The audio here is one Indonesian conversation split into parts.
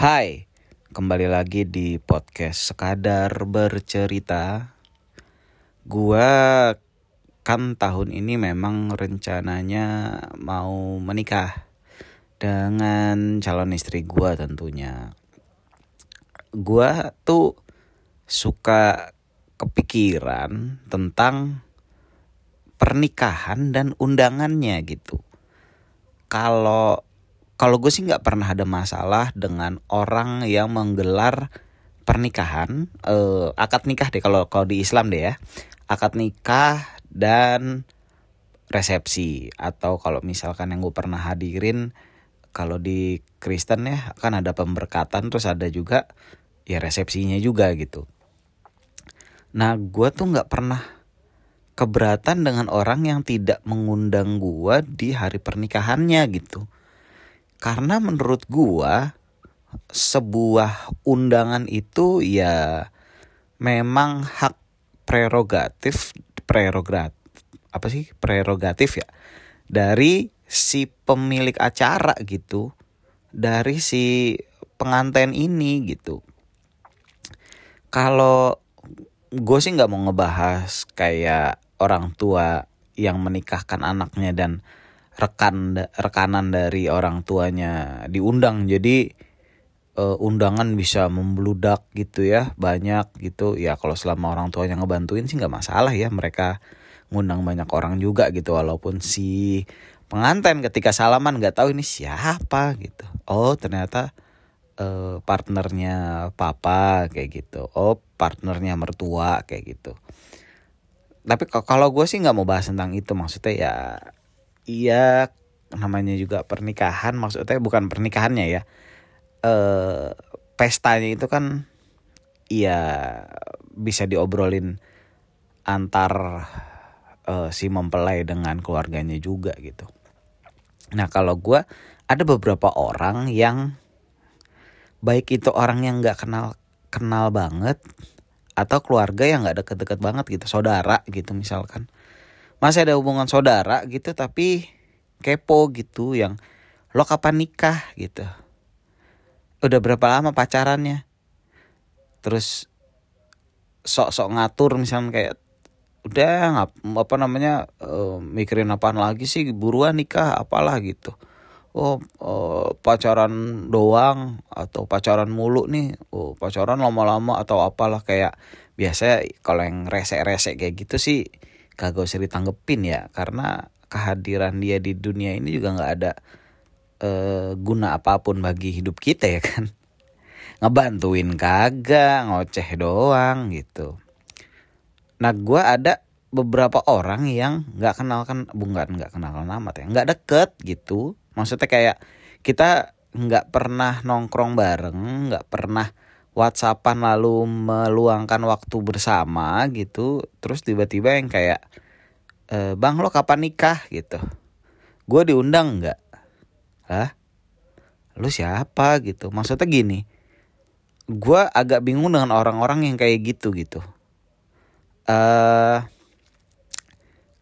Hai, kembali lagi di podcast Sekadar Bercerita. Gua kan tahun ini memang rencananya mau menikah dengan calon istri gua tentunya. Gua tuh suka kepikiran tentang pernikahan dan undangannya gitu. Kalau kalau gue sih nggak pernah ada masalah dengan orang yang menggelar pernikahan, eh, akad nikah deh kalau kalau di Islam deh ya, akad nikah dan resepsi. Atau kalau misalkan yang gue pernah hadirin kalau di Kristen ya kan ada pemberkatan terus ada juga ya resepsinya juga gitu. Nah gue tuh nggak pernah keberatan dengan orang yang tidak mengundang gue di hari pernikahannya gitu karena menurut gua sebuah undangan itu ya memang hak prerogatif prerogatif apa sih? Prerogatif ya. Dari si pemilik acara gitu dari si pengantin ini gitu. Kalau gue sih nggak mau ngebahas kayak orang tua yang menikahkan anaknya dan rekan rekanan dari orang tuanya diundang. Jadi uh, undangan bisa membludak gitu ya banyak gitu. Ya kalau selama orang tuanya ngebantuin sih nggak masalah ya. Mereka ngundang banyak orang juga gitu walaupun si pengantin ketika salaman nggak tahu ini siapa gitu. Oh ternyata uh, partnernya papa kayak gitu. Oh partnernya mertua kayak gitu. Tapi kalau gue sih nggak mau bahas tentang itu. Maksudnya ya iya namanya juga pernikahan maksudnya bukan pernikahannya ya eh pestanya itu kan iya bisa diobrolin antar uh, si mempelai dengan keluarganya juga gitu. Nah kalau gue ada beberapa orang yang baik itu orang yang nggak kenal kenal banget atau keluarga yang nggak deket-deket banget gitu, saudara gitu misalkan masih ada hubungan saudara gitu tapi kepo gitu yang lo kapan nikah? gitu. Udah berapa lama pacarannya? Terus sok-sok ngatur misalnya kayak udah ngap apa namanya uh, mikirin apaan lagi sih? Buruan nikah apalah gitu. Oh uh, pacaran doang atau pacaran mulu nih. Oh pacaran lama-lama atau apalah kayak biasa kalau yang rese-rese kayak gitu sih kagak usah ditanggepin ya karena kehadiran dia di dunia ini juga nggak ada uh, guna apa pun bagi hidup kita ya kan. Ngebantuin kagak ngoceh doang gitu. Nah gue ada beberapa orang yang nggak kenal kan bukan nggak kenal nama ya nggak deket gitu. Maksudnya kayak kita nggak pernah nongkrong bareng nggak pernah WhatsAppan lalu meluangkan waktu bersama gitu. Terus tiba-tiba yang kayak e, bang lo kapan nikah? gitu. Gue diundang nggak? Lah lu siapa? gitu. Maksudnya gini gue agak bingung dengan orang-orang yang kayak gitu gitu. Uh,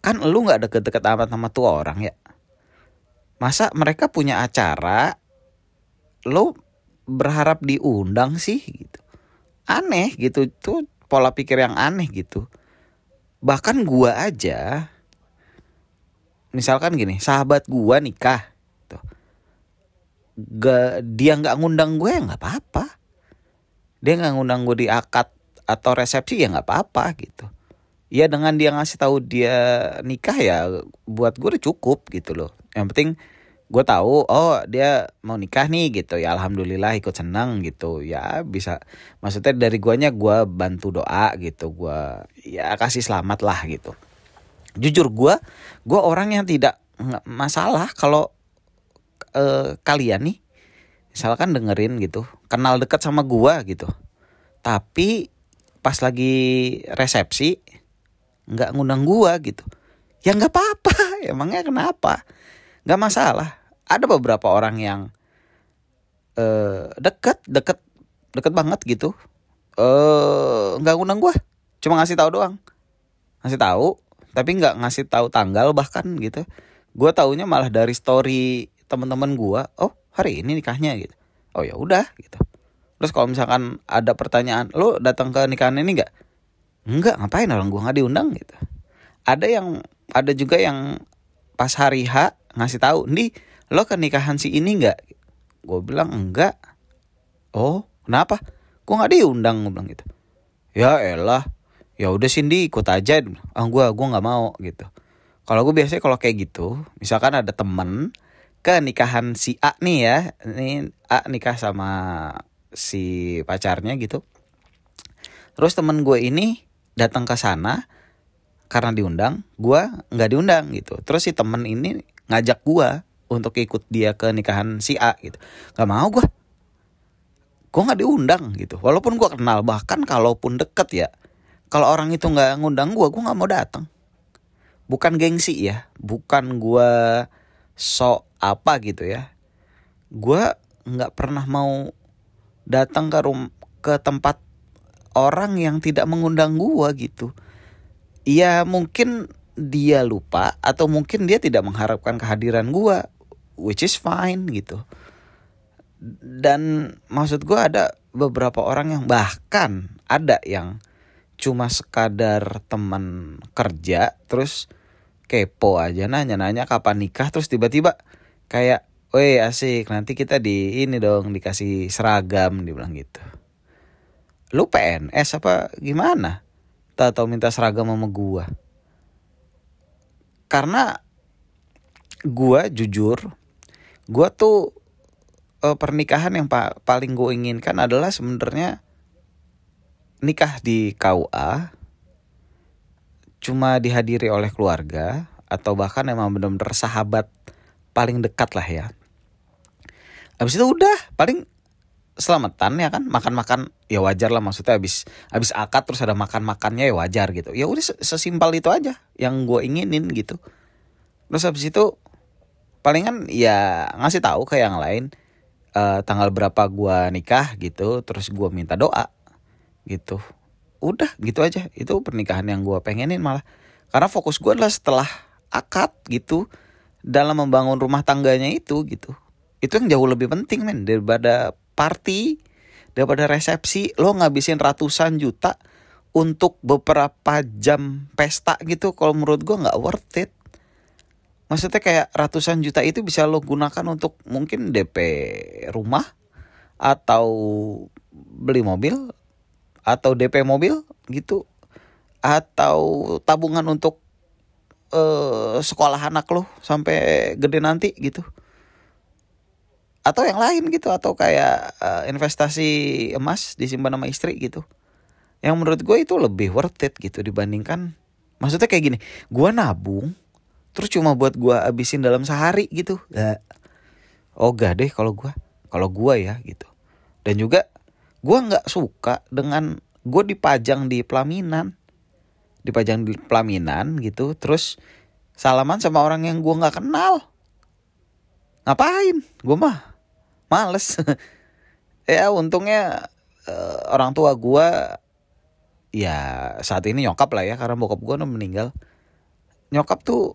kan lu nggak deket-deket amat sama tuh orang ya? Masa mereka punya acara lo berharap diundang sih gitu. Aneh gitu. Tuh pola pikir yang aneh gitu. Bahkan gua aja misalkan gini sahabat gua nikah tuh gak dia nggak ngundang gue ya nggak apa-apa. Dia nggak ngundang gue di akad atau resepsi ya nggak apa-apa gitu. Ya dengan dia ngasih tahu dia nikah ya buat gue udah cukup gitu loh. Yang penting gue tahu oh dia mau nikah nih gitu. Ya alhamdulillah ikut senang gitu. Ya bisa. Maksudnya dari guanya gue bantu doa gitu. Gue ya kasih selamat lah gitu. Jujur gue gue orang yang tidak masalah kalau uh, kalian nih misalkan dengerin gitu kenal dekat sama gue gitu. Tapi pas lagi resepsi nggak ngundang gue gitu. Ya nggak apa-apa. Emangnya kenapa? Nggak masalah ada beberapa orang yang uh, deket deket deket banget gitu. Eh nggak ngundang gue cuma ngasih tahu doang. Ngasih tahu tapi nggak ngasih tahu tanggal bahkan gitu. Gue taunya malah dari story teman-teman gue oh hari ini nikahnya gitu. Oh ya udah gitu. Terus kalau misalkan ada pertanyaan lo datang ke nikahan ini nggak? Nggak ngapain orang gua nggak diundang gitu. Ada yang ada juga yang pas hari H ngasih tahu nih lo ke nikahan si ini nggak? Gue bilang enggak. Oh kenapa? Gue nggak diundang? Gue bilang gitu. Ya elah ya udah Cindy ikut aja. Ah gue gua nggak mau gitu. Kalau gue biasanya kalau kayak gitu misalkan ada temen ke nikahan si A nih ya ini A nikah sama si pacarnya gitu. Terus temen gue ini datang ke sana karena diundang gue nggak diundang gitu. Terus si temen ini ngajak gue untuk ikut dia ke nikahan si A gitu. Nggak mau gue gue nggak diundang gitu. Walaupun gue kenal bahkan kalaupun deket ya kalau orang itu nggak ngundang gue gue nggak mau datang bukan gengsi ya bukan gue sok apa gitu ya. Gue nggak pernah mau datang ke rum ke tempat orang yang tidak mengundang gue gitu. Ya mungkin dia lupa atau mungkin dia tidak mengharapkan kehadiran gue which is fine gitu dan maksud gue ada beberapa orang yang bahkan ada yang cuma sekadar teman kerja terus kepo aja nanya-nanya kapan nikah terus tiba-tiba kayak Weh asik nanti kita di ini dong dikasih seragam dibilang gitu. Lu PNS apa gimana? Tak tahu minta seragam sama gua. Karena gua jujur, gua tuh eh, pernikahan yang pa paling gue inginkan adalah sebenarnya nikah di KUA cuma dihadiri oleh keluarga atau bahkan emang benar-benar sahabat paling dekat lah ya. Habis itu udah paling selamatan ya kan makan-makan ya wajar lah maksudnya habis habis akad terus ada makan-makannya ya wajar gitu. Ya udah sesimpel itu aja yang gue inginin gitu. Terus habis itu palingan ya ngasih tahu ke yang lain uh, tanggal berapa gue nikah gitu terus gue minta doa gitu. Udah gitu aja. Itu pernikahan yang gue pengenin malah. Karena fokus gue adalah setelah akad gitu dalam membangun rumah tangganya itu gitu. Itu yang jauh lebih penting men. Daripada party daripada resepsi lo ngabisin ratusan juta untuk beberapa jam pesta gitu kalau menurut gue nggak worth it maksudnya kayak ratusan juta itu bisa lo gunakan untuk mungkin DP rumah atau beli mobil atau DP mobil gitu atau tabungan untuk uh, sekolah anak lo sampai gede nanti gitu. Atau yang lain gitu atau kayak uh, investasi emas disimpan sama istri gitu. Yang menurut gue itu lebih worth it gitu dibandingkan maksudnya kayak gini gue nabung terus cuma buat gue abisin dalam sehari gitu. Gak oh gak deh kalau gue kalau gue ya gitu. Dan juga gue nggak suka dengan gue dipajang di pelaminan. Dipajang di pelaminan gitu terus salaman sama orang yang gue nggak kenal. Ngapain? Gue mah males. Ya untungnya uh, orang tua gue ya saat ini nyokap lah ya karena bokap gue udah meninggal. Nyokap tuh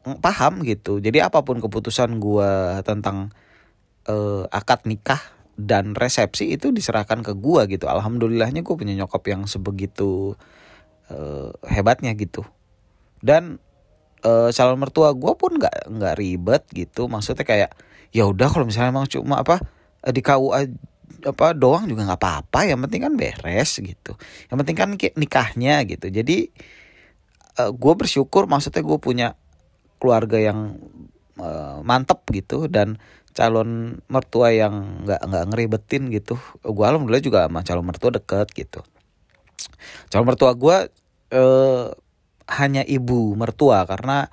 paham gitu. Jadi apa pun keputusan gue tentang uh, akad nikah dan resepsi itu diserahkan ke gua gitu. Alhamdulillahnya gue punya nyokap yang sebegitu uh, hebatnya gitu. Dan uh, calon mertua gue pun nggak nggak ribet gitu. Maksudnya kayak ya udah kalau misalnya emang cuma apa eh, di KUA apa doang juga nggak apa-apa. Yang penting kan beres gitu. Yang penting kan nikahnya gitu. Jadi uh, gue bersyukur maksudnya gue punya keluarga yang uh, mantep gitu dan calon mertua yang nggak nggak ngeribetin gitu. Gue alhamdulillah juga sama calon mertua deket gitu. Calon mertua gue eh, hanya ibu mertua karena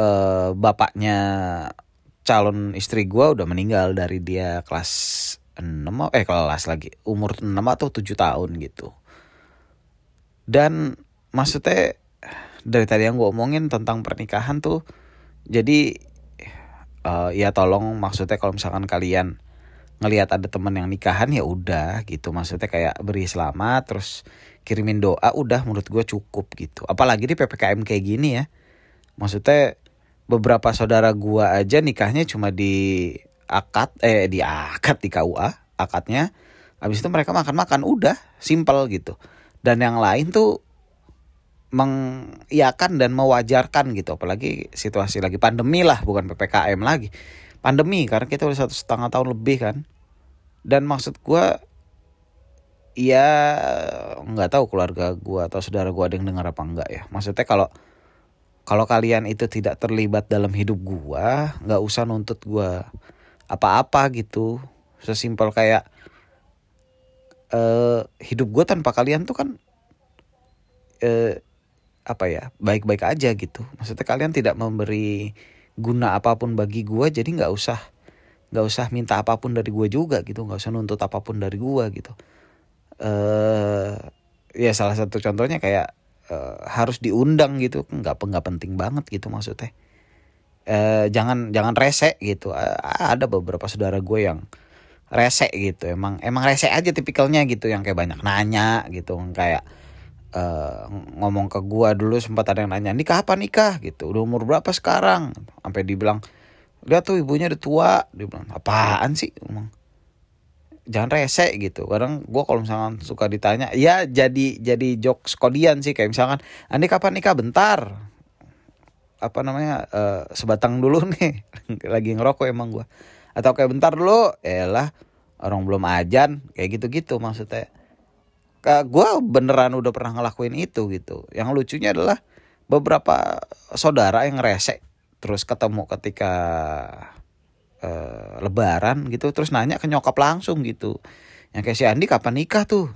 eh, bapaknya calon istri gue udah meninggal dari dia kelas 6 eh kelas lagi umur 6 atau 7 tahun gitu. Dan maksudnya dari tadi yang gue omongin tentang pernikahan tuh jadi uh, ya tolong maksudnya kalau misalkan kalian ngelihat ada teman yang nikahan ya udah gitu. Maksudnya kayak beri selamat terus kirimin doa udah menurut gue cukup gitu. Apalagi di ppkm kayak gini ya. Maksudnya beberapa saudara gue aja nikahnya cuma di akad eh di akad di KUA akadnya. Habis itu mereka makan-makan udah simple gitu. Dan yang lain tuh mengiakan dan mewajarkan gitu. Apalagi situasi lagi pandemi lah bukan ppkm lagi. Pandemi karena kita udah satu setengah tahun lebih kan. Dan maksud gue ya nggak tahu keluarga gue atau saudara gue ada yang dengar apa enggak ya. Maksudnya kalau kalau kalian itu tidak terlibat dalam hidup gue nggak usah nuntut gue apa-apa gitu. Sesimpel kayak uh, hidup gue tanpa kalian tuh kan uh, apa ya baik-baik aja gitu. Maksudnya kalian tidak memberi guna apa pun bagi gue jadi nggak usah nggak usah minta apa pun dari gue juga gitu. Nggak usah nuntut apa pun dari gue gitu. Eh ya salah satu contohnya kayak uh, harus diundang gitu. Nggak nggak penting banget gitu maksudnya. Uh, jangan jangan rese gitu. Ada beberapa saudara gue yang rese gitu. Emang emang rese aja tipikalnya gitu yang kayak banyak nanya gitu. Kayak uh, ngomong ke gue dulu sempat ada yang nanya nikah apa nikah? Gitu. Udah umur berapa sekarang? Sampai dibilang lihat tuh ibunya udah tua. Dia bilang apaan sih? Emang jangan rese gitu. Kadang gue kalau misalkan suka ditanya ya jadi jadi jokes kodian sih. Kayak misalkan andi kapan nikah? Bentar. Apa namanya uh, sebatang dulu nih. Lagi ngerokok emang gue atau kayak bentar dulu. Lah orang belum ajan. Kayak gitu-gitu maksudnya gue beneran udah pernah ngelakuin itu gitu. Yang lucunya adalah beberapa saudara yang rese terus ketemu ketika uh, lebaran gitu. Terus nanya ke nyokap langsung gitu. Yang kayak si Andi kapan nikah tuh?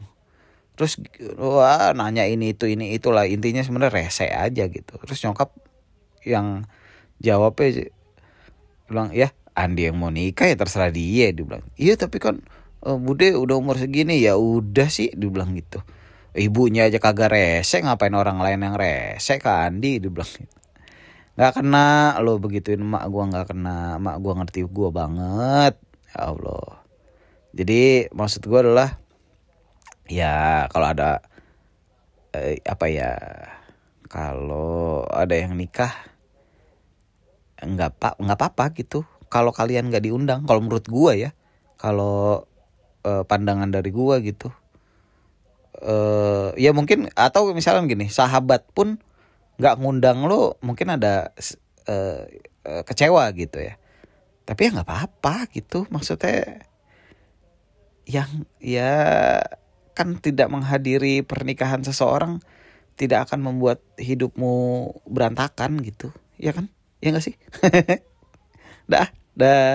Terus wah nanya ini itu ini itulah. Intinya sebenarnya rese aja gitu. Terus nyokap yang jawabnya bilang ya Andi yang mau nikah ya terserah dia dia bilang. Iya tapi kan uh, bude udah umur segini. Ya udah sih dia bilang gitu. Ibunya aja kagak rese ngapain orang lain yang rese ke Andi? dia bilang gitu. Nggak kena lo begituin emak gua nggak kena. Emak gua ngerti gua banget. Ya Allah. Jadi maksud gua adalah ya kalau ada eh, apa ya kalau ada yang nikah nggak pak nggak apa-apa gitu. Kalau kalian nggak diundang kalau menurut gua ya kalau eh, pandangan dari gua gitu. Eh, ya mungkin atau misalnya gini sahabat pun nggak ngundang lo mungkin ada uh, uh, kecewa gitu ya. Tapi ya nggak apa-apa gitu maksudnya yang ya kan tidak menghadiri pernikahan seseorang tidak akan membuat hidupmu berantakan gitu. Ya kan? Ya nggak sih? Dah dah